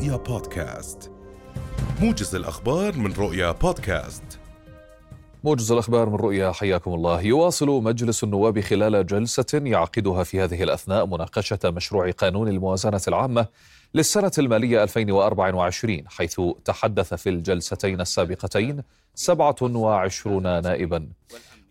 رؤيا بودكاست. موجز الأخبار من رؤيا بودكاست. موجز الأخبار من رؤيا حياكم الله. يواصل مجلس النواب خلال جلسة يعقدها في هذه الأثناء مناقشة مشروع قانون الموازنة العامة للسنة المالية 2024 حيث تحدث في الجلستين السابقتين 27 نائبا.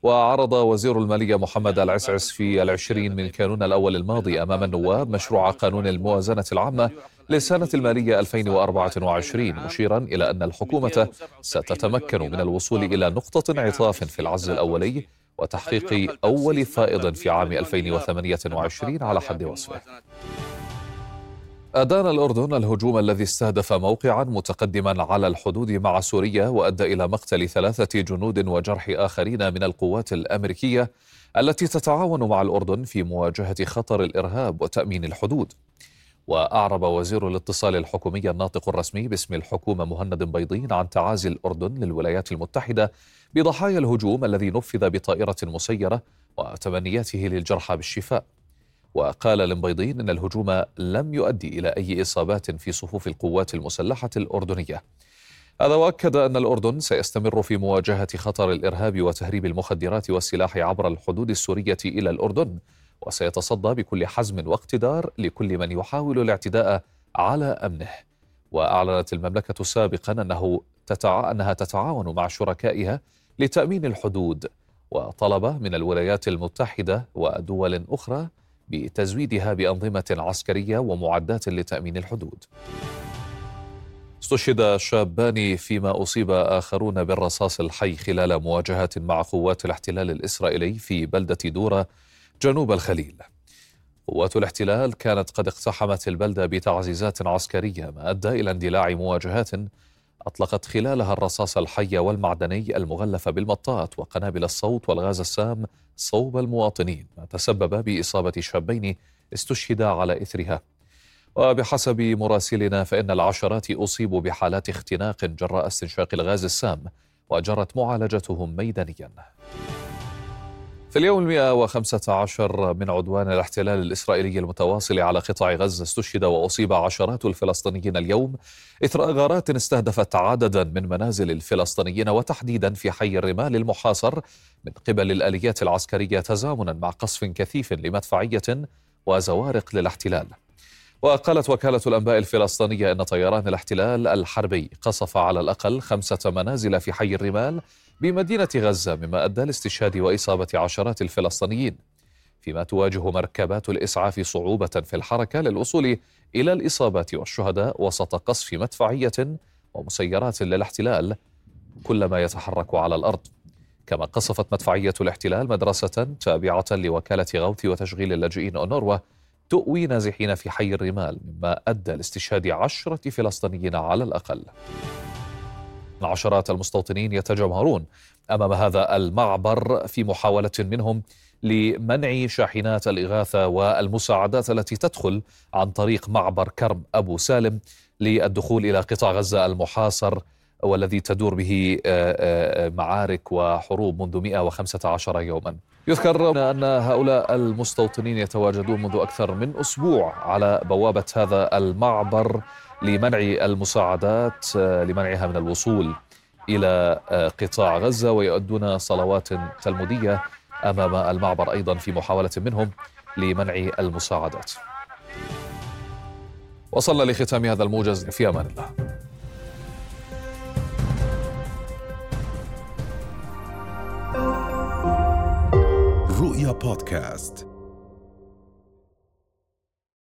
وعرض وزير المالية محمد العسعس في العشرين من كانون الأول الماضي أمام النواب مشروع قانون الموازنة العامة للسنة المالية 2024 مشيرا إلى أن الحكومة ستتمكن من الوصول إلى نقطة انعطاف في العز الأولي وتحقيق أول فائض في عام 2028 على حد وصفه. أدان الأردن الهجوم الذي استهدف موقعا متقدما على الحدود مع سوريا وأدى إلى مقتل ثلاثة جنود وجرح آخرين من القوات الأمريكية التي تتعاون مع الأردن في مواجهة خطر الإرهاب وتأمين الحدود. وأعرب وزير الاتصال الحكومي الناطق الرسمي باسم الحكومة مهند بيضين عن تعازي الأردن للولايات المتحدة بضحايا الهجوم الذي نفذ بطائرة مسيرة وتمنياته للجرحى بالشفاء. وقال المبيضين إن الهجوم لم يؤدي إلى أي إصابات في صفوف القوات المسلحة الأردنية. هذا وأكد أن الأردن سيستمر في مواجهة خطر الإرهاب وتهريب المخدرات والسلاح عبر الحدود السورية إلى الأردن وسيتصدى بكل حزم واقتدار لكل من يحاول الاعتداء على أمنه. وأعلنت المملكة سابقا أنه تتع... أنها تتعاون مع شركائها لتأمين الحدود وطلب من الولايات المتحدة ودول أخرى بتزويدها بأنظمة عسكرية ومعدات لتأمين الحدود. استشهد شابان فيما أصيب آخرون بالرصاص الحي خلال مواجهات مع قوات الاحتلال الإسرائيلي في بلدة دورة جنوب الخليل. قوات الاحتلال كانت قد اقتحمت البلدة بتعزيزات عسكرية ما أدى إلى اندلاع مواجهات أطلقت خلالها الرصاص الحي والمعدني المغلف بالمطاط وقنابل الصوت والغاز السام صوب المواطنين ما تسبب بإصابة شابين استشهدا على إثرها. وبحسب مراسلنا فإن العشرات أصيبوا بحالات اختناق جراء استنشاق الغاز السام وجرت معالجتهم ميدانيا. في اليوم المئة وخمسة عشر من عدوان الاحتلال الإسرائيلي المتواصل على قطاع غزة استشهد وأصيب عشرات الفلسطينيين اليوم إثر غارات استهدفت عددا من منازل الفلسطينيين وتحديدا في حي الرمال المحاصر من قبل الآليات العسكرية تزامنا مع قصف كثيف لمدفعية وزوارق للاحتلال. وقالت وكالة الأنباء الفلسطينية أن طيران الاحتلال الحربي قصف على الأقل خمسة منازل في حي الرمال بمدينة غزة مما أدى لاستشهاد وإصابة عشرات الفلسطينيين فيما تواجه مركبات الإسعاف صعوبة في الحركة للوصول إلى الإصابات والشهداء وسط قصف مدفعية ومسيرات للاحتلال كلما يتحرك على الأرض. كما قصفت مدفعية الاحتلال مدرسة تابعة لوكالة غوث وتشغيل اللاجئين أونروا تؤوي نازحين في حي الرمال مما أدى لاستشهاد عشرة فلسطينيين على الأقل. عشرات المستوطنين يتجمهرون أمام هذا المعبر في محاولة منهم لمنع شاحنات الإغاثة والمساعدات التي تدخل عن طريق معبر كرم أبو سالم للدخول إلى قطاع غزة المحاصر والذي تدور به معارك وحروب منذ 115 يوما. يذكر أن هؤلاء المستوطنين يتواجدون منذ أكثر من أسبوع على بوابة هذا المعبر لمنع المساعدات لمنعها من الوصول إلى قطاع غزة ويؤدون صلوات تلمودية أمام المعبر أيضا في محاولة منهم لمنع المساعدات. وصلنا لختام هذا الموجز في أمان الله. رؤيا بودكاست